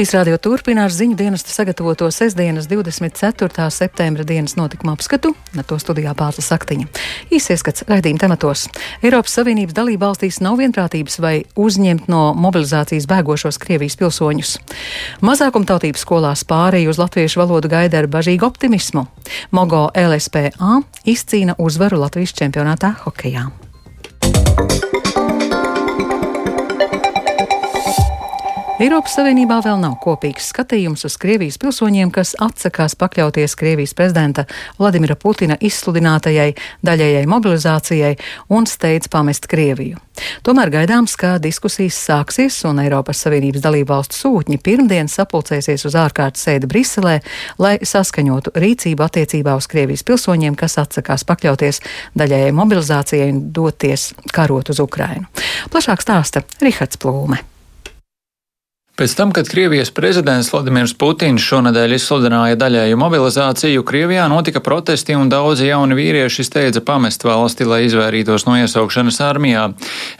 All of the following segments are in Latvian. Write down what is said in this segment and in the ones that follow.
Latvijas rādio turpina ar ziņu dienesta sagatavoto sestdienas 24. septembra dienas notikuma apskatu, ar to studijā Pāvils Saktiņa. Īsieskats raidījuma tematos. Eiropas Savienības dalība valstīs nav vienprātības vai uzņemt no mobilizācijas bēgošos Krievijas pilsoņus. Mazākumtautības skolās pārēju uz latviešu valodu gaida ar bažīgu optimismu. Mogo LSPA izcīna uzvaru Latvijas čempionātā hokejā. Eiropas Savienībā vēl nav kopīgs skatījums uz Krievijas pilsoņiem, kas atsakās pakļauties Krievijas prezidenta Vladimira Putina izsludinātajai daļējai mobilizācijai un steidz pamest Krieviju. Tomēr gaidāms, ka diskusijas sāksies un Eiropas Savienības dalībvalstu sūtņi pirmdien sapulcēsies uz ārkārtas sēdi Briselē, lai saskaņotu rīcību attiecībā uz Krievijas pilsoņiem, kas atsakās pakļauties daļējai mobilizācijai un doties karot uz Ukrainu. Plašāk stāsta Rihards Plūme. Pēc tam, kad Krievijas prezidents Vladimirs Putins šonadēļ izsludināja daļēju mobilizāciju, Krievijā notika protesti un daudzi jauni vīrieši steidza pamest valsti, lai izvairītos no iesaukšanas armijā.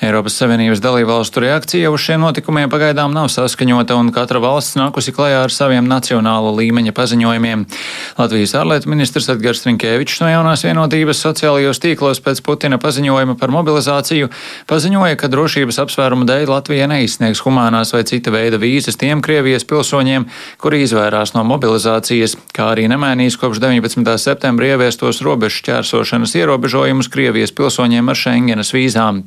Eiropas Savienības dalībvalstu reakcija uz šiem notikumiem pagaidām nav saskaņota, un katra valsts nākusi klajā ar saviem nacionāla līmeņa paziņojumiem. Latvijas ārlietu ministrs Edgars Trinkēvičs no jaunās vienotības sociālajos tīklos pēc Putina paziņojuma par mobilizāciju paziņoja, ka drošības apsvērumu dēļ Latvija neizsniegs humānās vai cita veida vīzes vīzas tiem Krievijas pilsoņiem, kuri izvairās no mobilizācijas, kā arī nemainīs kopš 19. septembra ieviestos robežu šķērsošanas ierobežojumus Krievijas pilsoņiem ar Schengenas vīzām.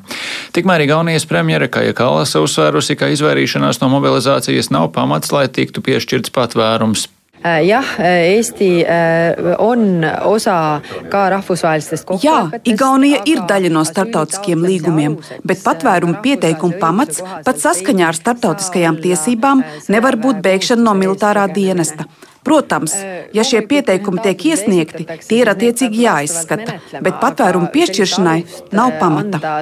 Tikmēr Igaunijas premjera Kaja Kalasa uzsvērusi, ka izvairīšanās no mobilizācijas nav pamats, lai tiktu piešķirts patvērums. Äh, jah, äh, Eesti äh, on osa ka rahvusvahelistest kokkulepetest. Jā, Igaunija ir daļa no starptautiskiem līgumiem, bet patvērumu pieteikumu pamats pat saskaņā ar starptautiskajām tiesībām nevar būt bēgšana no militārā dienesta. Protams, ja šie pieteikumi tiek iesniegti, tie ir attiecīgi jāizskata, bet patvērumu piešķiršanai nav pamata.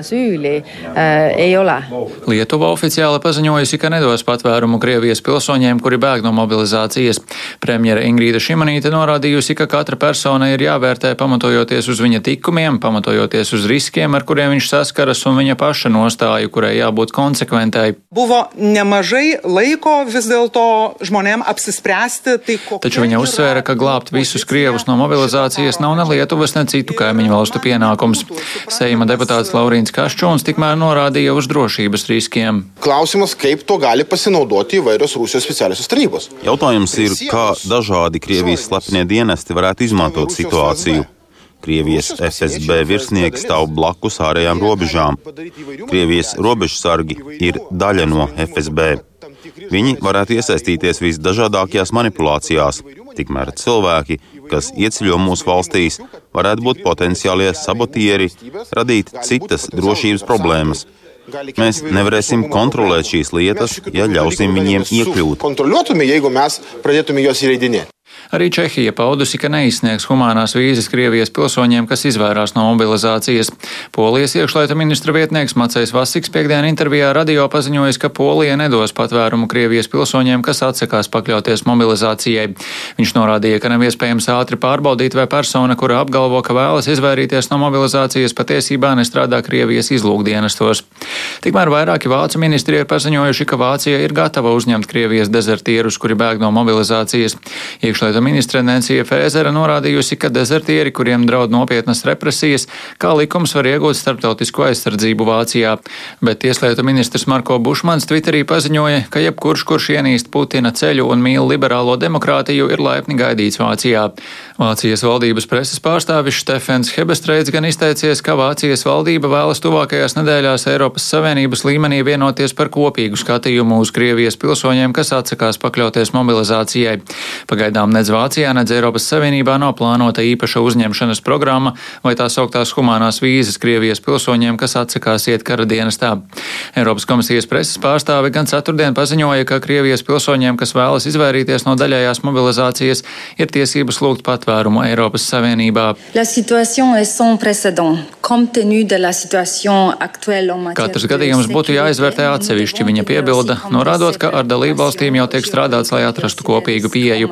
Lietuva oficiāli paziņojusi, ka nedos patvērumu Krievijas pilsoņiem, kuri bēg no mobilizācijas. Premjera Ingrīda Šimanīte norādījusi, ka katra persona ir jāvērtē pamatojoties uz viņa tikumiem, pamatojoties uz riskiem, ar kuriem viņš saskaras, un viņa paša nostāju, kurai jābūt konsekventai. Buvo nemažai laiko vis dėlto žmonėm apsispręsti, tai Taču viņa uzsvēra, ka glābt visus krievus no mobilizācijas nav ne Lietuvas, ne citu kaimiņu valstu pienākums. Seima deputāts Laurīns Kaščūns tikmēr norādīja uz drošības riskiem. Klausimas, kaip to gali pasinaudoti įvairios Rusijos speciālās tarnybos? Jautājums ir, kā dažādi Krievijas slepenie dienesti varētu izmantot situāciju. Krievijas FSB virsnieki stāv blakus ārējām robežām. Krievijas robežsargi ir daļa no FSB. Viņi varētu iesaistīties visdažādākajās manipulācijās, tikmēr cilvēki, kas ieceļo mūsu valstīs, varētu būt potenciālie sabotieri, radīt citas drošības problēmas. Mēs nevarēsim kontrolēt šīs lietas, ja ļausim viņiem iekļūt. Arī Čehija paudusi, ka neizsniegs humanās vīzes Krievijas pilsoņiem, kas izvairās no mobilizācijas. Polijas iekšlietu ministra vietnieks Macējs Vasiks piekdien intervijā radio paziņojis, ka Polija nedos patvērumu Krievijas pilsoņiem, kas atsakās pakļauties mobilizācijai. Viņš norādīja, ka nav iespējams ātri pārbaudīt, vai persona, kura apgalvo, ka vēlas izvairīties no mobilizācijas, patiesībā nestrādā Krievijas izlūkdienestos. Tikmēr vairāki vācu ministri ir paziņojuši, ka Vācija ir gatava uzņemt Krievijas dezertierus, kuri bēg no mobilizācijas. Iekšlietu ministre Nencija Fēzera norādījusi, ka dezertieri, kuriem draud nopietnas represijas, kā likums var iegūt starptautisko aizsardzību Vācijā. Bet tieslietu ministrs Marko Bušmans Twitterī paziņoja, ka jebkurš, kurš ienīst Putina ceļu un mīl liberālo demokrātiju, ir laipni gaidīts Vācijā. Vācijas valdības preses pārstāvis Stefens Hebestreits gan izteicies, ka Vācijas valdība vēlas tuvākajās nedēļās Eiropas Savienības līmenī vienoties par kopīgu skatījumu uz Krievijas pilsoņiem, kas atsakās pakļauties mobilizācijai. Pagaidām nedz Vācijā, nedz Eiropas Savienībā nav plānota īpaša uzņemšanas programma vai tā sauktās humanās vīzes Krievijas pilsoņiem, kas atsakās iet kara dienestā. Eiropas komisijas preses pārstāve gan ceturtdien paziņoja, ka Krievijas pilsoņiem, kas vēlas izvairīties no daļējās mobilizācijas, ir tiesības lūgt patvērumu patvērumu Eiropas Savienībā. Katrs gadījums būtu jāizvērtē atsevišķi, viņa piebilda, norādot, ka ar dalībvalstīm jau tiek strādāts, lai atrastu kopīgu pieeju.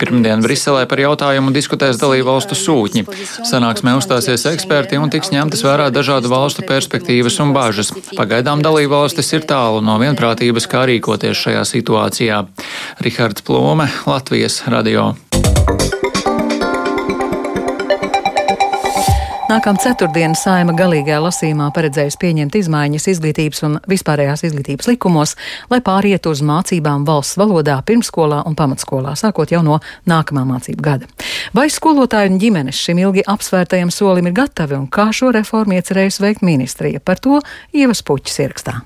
Pirmdien Briselē par jautājumu diskutēs dalībvalstu sūtņi. Sanāksmē uzstāsies eksperti un tiks ņemtas vērā dažādu valstu perspektīvas un bāžas. Pagaidām dalībvalstis ir tālu no vienprātības, kā rīkoties šajā situācijā. Rihards Plome, Latvijas radio. Nākamā ceturtdiena saima galīgajā lasījumā paredzējusi pieņemt izmaiņas izglītības un vispārējās izglītības likumos, lai pārietu uz mācībām valsts valodā pirmskolā un pamatskolā, sākot jau no nākamā mācību gada. Vai skolotāju un ģimenes šim ilgi apsvērtajam solim ir gatavi un kā šo reformu iecerējusi veikt ministrija? Par to Ievas Puķis ierakstā.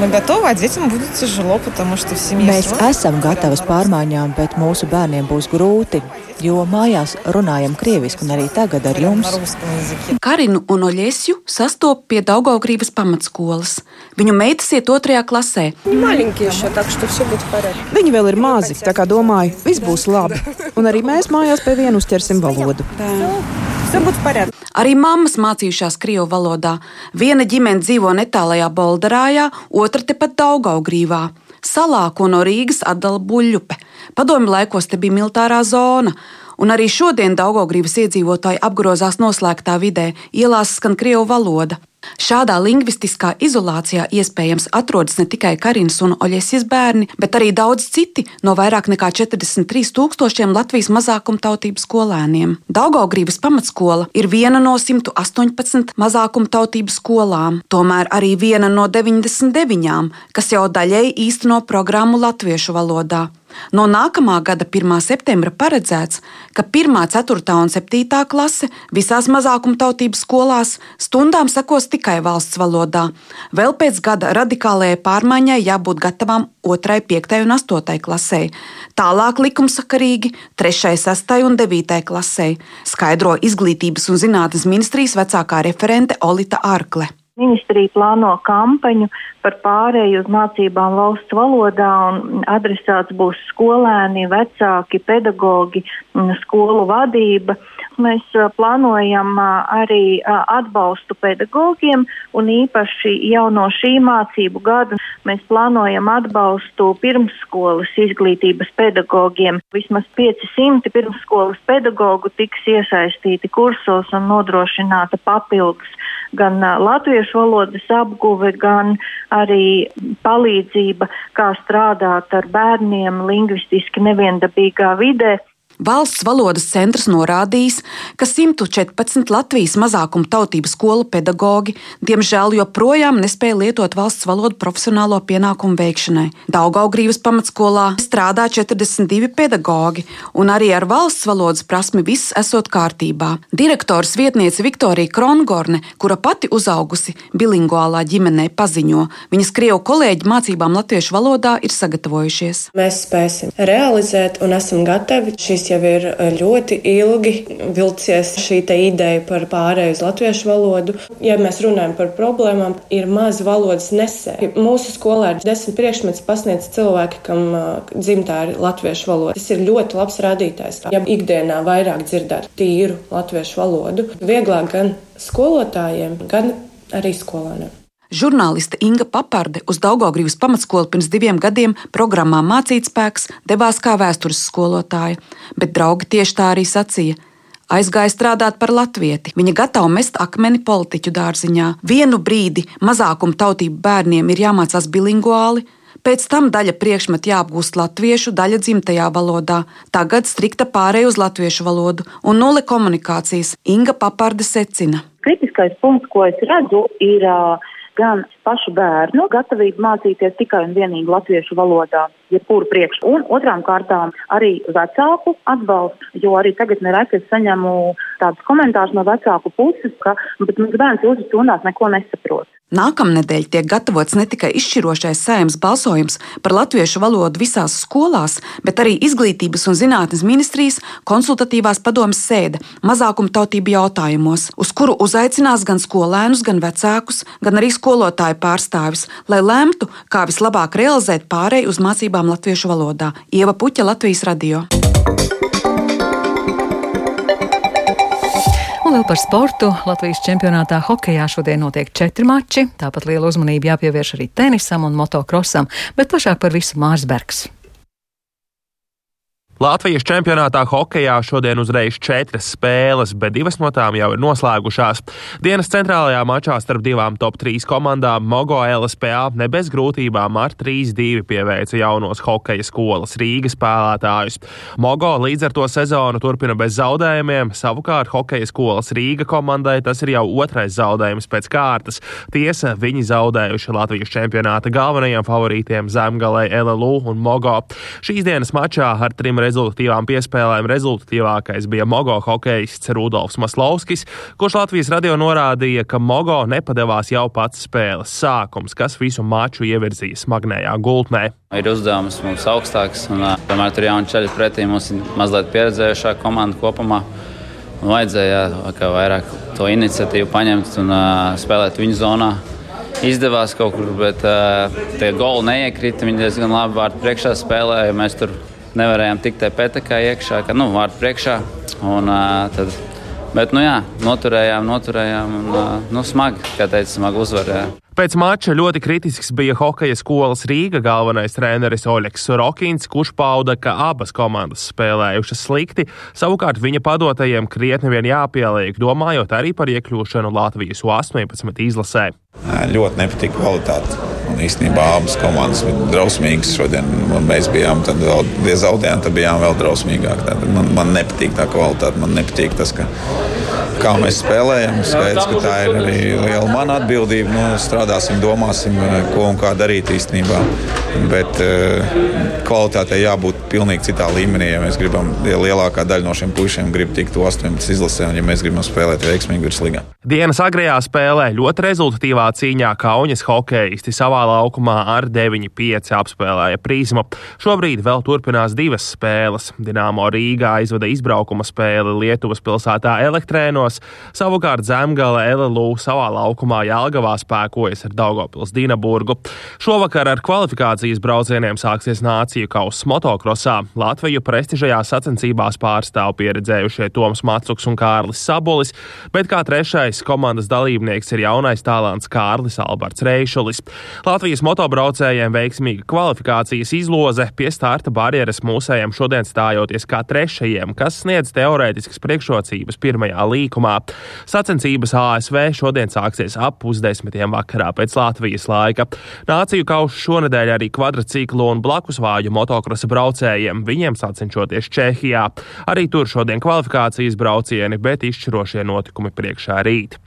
Мы готовы, а детям будет тяжело, потому что в семье Mēs esam gatavas pārmaiņām, bet mūsu bērniem būs grūti, jo mājās runājam krieviski un arī tagad ar jums. Karinu un Oļesju sastop pie Daugaugrības pamatskolas. Viņu meitas iet otrajā klasē. Viņi vēl ir mazi, tā kā domāju, viss būs labi. Un arī mēs mājās pie viena uzķersim valodu. Arī mammas mācījušās krievu valodā. Viena ģimene dzīvo netālajā Bolderājā, otra tepat Daugaugrīvā. Salā, ko no Rīgas atdala buļļupe. Padomju laikos te bija militārā zona. Un arī šodien Daugaugrības iedzīvotāji apgrozās noslēgtā vidē, ielās skan krievu valoda. Šādā lingvistiskā izolācijā iespējams atrodas ne tikai Karins un Oļesijas bērni, bet arī daudz citi no vairāk nekā 43 tūkstošiem Latvijas mazākumtautību skolēniem. Daugaugrības pamatskola ir viena no 118 mazākumtautību skolām, tomēr arī viena no 99, kas jau daļēji īsteno programmu latviešu valodā. No nākamā gada 1. septembra paredzēts, ka 1, 4 un 7 klase visās mazākumtautības skolās stundām sekos tikai valsts valodā. Vēl pēc gada radikālajai pārmaiņai jābūt gatavām 2, 5 un 8 klasē. Tālāk likumsakarīgi 3, 6 un 9 klasē, skaidro Izglītības un zinātnes ministrijas vecākā referente Olita Arkle. Ministrija plāno kampaņu par pārēju uz mācībām valsts valodā un adresāts būs skolēni, vecāki, pedagogi, skolu vadība. Mēs plānojam arī atbalstu pedagogiem un īpaši jau no šī mācību gada mēs plānojam atbalstu pirmsskolas izglītības pedagogiem. Vismaz 500 pirmsskolas pedagogu tiks iesaistīti kursos un nodrošināta papildus gan latviešu valodas apguve, gan arī palīdzība, kā strādāt ar bērniem lingvistiski neviendabīgā vidē. Valsts valodas centrs norādījis, ka 114 Latvijas mazākuma tautības skolu pedagoģi diemžēl joprojām nespēja lietot valsts valodu profesionālo pienākumu veikšanai. Daugaugrības pamatskolā strādā 42 pedagoģi, un arī ar valsts valodas prasmi viss esot kārtībā. Direktors vietniece Viktorija Krongorne, kura pati uzaugusi bilinguālā ģimenē, paziņo, viņas krievu kolēģi mācībām latviešu valodā ir sagatavojušies. Mēs spēsim realizēt un esam gatavi šīs jau ir e, ļoti ilgi vilcies šī ideja par pārēju uz latviešu valodu. Ja mēs runājam par problēmām, ir maz valodas nesēji. Mūsu skolā ir desmit priekšmets pasniedz cilvēki, kam e, dzimtā ir latviešu valoda. Tas ir ļoti labs rādītājs. Ja ikdienā vairāk dzirdētu tīru latviešu valodu, vieglāk gan skolotājiem, gan arī skolēniem. Žurnāliste Inga Paparde uz Daugaugrības pamatskolu pirms diviem gadiem programmā Mācītspēks devās kā vēstures skolotāja, bet draugi tieši tā arī sacīja. Aizgāja strādāt par latvieti. Viņa gatava mest akmeni politiķu dārziņā. Vienu brīdi mazākuma tautību bērniem ir jāmācās bilinguāli, Pēc tam daļa priekšmetu jāapgūst latviešu, daļa dzimtajā valodā. Tagad strikta pārēja uz latviešu valodu un nulle komunikācijas. Inga Paparde secina. Kritiskais punkts, ko es redzu, ir uh, gan pašu bērnu gatavību mācīties tikai un vienīgi latviešu valodā, jebkuru priekšu, un otrām kārtām arī vecāku atbalstu, jo arī tagad nereti es saņemu tādus komentārus no vecāku puses, ka, bet mums bērns jūsu stundās neko nesaprot. Nākamnedēļ tiek gatavots ne tikai izšķirošais saimnes balsojums par latviešu valodu visās skolās, bet arī Izglītības un zinātnes ministrijas konsultatīvās padomas sēde mazākumtautību jautājumos, uz kuru uzaicinās gan skolēnus, gan vecākus, gan arī skolotāju pārstāvis, lai lemtu, kā vislabāk realizēt pārēju uz mācībām latviešu valodā. Ieva Puķa, Latvijas radio. Un vēl par sportu. Latvijas čempionātā hokejā šodien notiek četri mači. Tāpat liela uzmanība jāpievērš arī tenisam un motokrosam, bet plašāk par visu Mārsbergs. Latvijas čempionātā hokeja šodien uzreiz četras spēles, bet divas no tām jau ir noslēgušās. Dienas centrālajā mačā starp divām top 3 komandām Mogo LSPA ne bez grūtībām ar 3-2 pieveica jaunos hokeja skolas Rīgas spēlētājus. Mogo līdz ar to sezonu turpina bez zaudējumiem, savukārt hokeja skolas Rīga komandai tas ir jau otrais zaudējums pēc kārtas. Tiesa, viņi zaudējuši Latvijas čempionāta galvenajiem favorītiem Zemgalei, LLU un Mogo. Šīs dienas mačā ar trim rezultātiem rezultatīvām piespēlēm rezultatīvākais bija Mogo hokejists Rudolfs Maslovskis, kurš Latvijas radio norādīja, ka Mogo nepadevās jau pats spēles sākums, kas visu maču ievirzīja smagnējā gultnē. Ir uzdevums mums augstāks, un tomēr tur jauni ceļi pretī mums ir mazliet pieredzējušā komanda kopumā. Un vajadzēja vairāk to iniciatīvu paņemt un uh, spēlēt viņu zonā izdevās kaut kur, bet uh, tie goli neiekrita. Viņi diezgan labi vārdu priekšā spēlēja. Mēs tur nevarējām tikt tajā petekā iekšā, kad nu, vārdu priekšā. Un, tad, bet, nu jā, noturējām, noturējām un nu, smagi, kā teica, smagi uzvarējām. Pēc mača ļoti kritisks bija hokeja skolas Rīga galvenais treneris Oļegs Rokins, kurš pauda, ka abas komandas spēlējušas slikti, savukārt viņa padotajiem krietni vien jāpieliek, domājot arī par iekļūšanu Latvijas U-18 izlasē. Ļoti nepatīk kvalitāte. Un īstenībā abas komandas bija drausmīgas. Šodien mēs bijām vēl, ja zaudējām, tad bijām vēl drausmīgāk. Tad man, man nepatīk tā kvalitāte. Man nepatīk tas, ka, kā mēs spēlējam. Skaidrs, ka tā ir arī liela mana atbildība. Nu, strādāsim, domāsim, ko un kā darīt īstenībā. Bet uh, kvalitātei jābūt pilnīgi citā līmenī. Ja mēs gribam, ja lielākā daļa no šiem puišiem grib tikt 18 izlasē, un ja mēs gribam spēlēt veiksmīgi virslīgā. Dienas agrajā spēlē ļoti rezultatīvā cīņā Kaunis hokeisti savā laukumā ar 9-5 apspēlēja prizmu. Šobrīd vēl turpinās divas spēles. Dienāmo Rīgā aizvada izbraukuma spēli Lietuvas pilsētā Elektrēnos, savukārt Zemgala LLU savā laukumā Jālgavā spēkojas ar Daugopils Dīnaburgu. Šovakar ar kvalifikācijas braucieniem sāksies nāciju kausa motokrosā. Latviju prestižajās sacensībās pārstāv pieredzējušie Toms Matsuks un Kārlis Sabolis, bet kā trešais komandas dalībnieks ir jaunais talants Kārlis Alberts Reišulis. Latvijas motobraucējiem veiksmīga kvalifikācijas izloze pie starta barjeras mūsējiem šodien stājoties kā trešajiem, kas sniedz teorētiskas priekšrocības pirmajā līkumā. Sacensības ASV šodien sāksies ap pusdesmitiem vakarā pēc Latvijas laika. Nāciju kaušu šonadēļ arī kvadrciklu un blakusvāju motokrosa braucējiem, viņiem sacenšoties Čehijā. Arī tur šodien kvalifikācijas braucieni, bet izšķirošie notikumi priekšā rīt.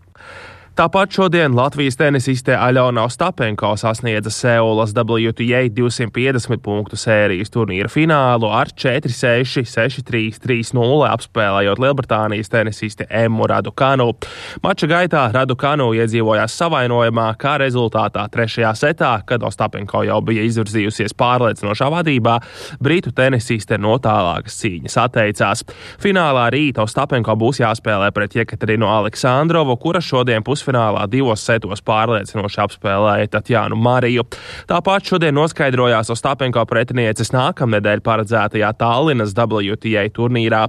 Tāpat šodien Latvijas tenisiste Aļona Ostapenko sasniedza Seulas WTA 250 punktu sērijas turnīra finālu ar 4-6, 6-3, 3-0 apspēlējot Lielbritānijas tenisisti Emmu Radukanu. Mača gaitā Radukanu iedzīvojās savainojumā, kā rezultātā trešajā setā, kad Ostapenko jau bija izvirzījusies pārliecinošā vadībā, britu tenisiste no tālākas cīņas atteicās. Finālā rīt Ostapenko būs jāspēlē pret Jekaterinu Aleksandrovu, kura šodien pusē pusfinālā divos setos pārliecinoši apspēlēja Tatjānu Mariju. Tāpat šodien noskaidrojās Ostapenko pretinieces nākamnedēļ paredzētajā Tallinas WTA turnīrā.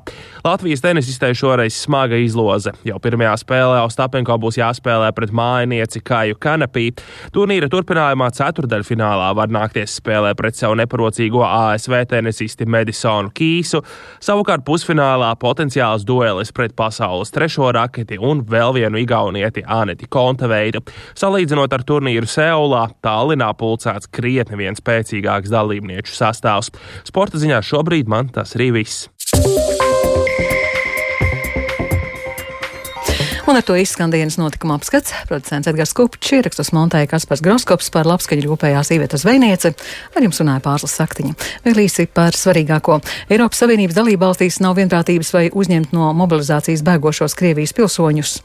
Latvijas tenisistei šoreiz smaga izloze. Jau pirmajā spēlē Ostapenko būs jāspēlē pret mājinieci Kaju Kanapī. Turnīra turpinājumā ceturdaļfinālā var nākties spēlē pret sev neparocīgo ASV tenisisti Medisonu Kīsu. Savukārt pusfinālā potenciāls duelis pret pasaules trešo raketi un vēl vienu igaunieti Aneti Kontaveida. Salīdzinot ar turnīru Seulā, Tallinā pulcēts krietni vien spēcīgāks dalībnieku sastāvs. Sporta ziņā šobrīd man tas arī viss. Un ar to izskan dienas notikuma apskats. Producents Edgars Kupčs ierakstus montēja Kaspars Groskops par labskaņu rūpējās īvietas zvejniece. Ar jums runāja Pārslas Saktiņa. Vēl īsi par svarīgāko. Eiropas Savienības dalībvalstīs nav vienprātības vai uzņemt no mobilizācijas bēgošos Krievijas pilsoņus.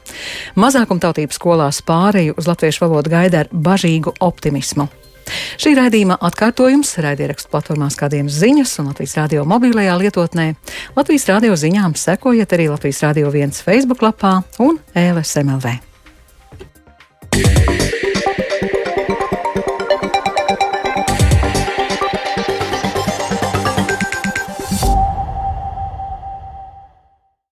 Mazākumtautības skolās pāreju uz latviešu valodu gaida ar bažīgu optimismu. Šī raidījuma atkārtojums raidierakstu platformās kā dienas ziņas un Latvijas radio mobilajā lietotnē. Latvijas radio ziņām sekojiet arī Latvijas radio viens Facebook lapā un LSMLV. Yeah.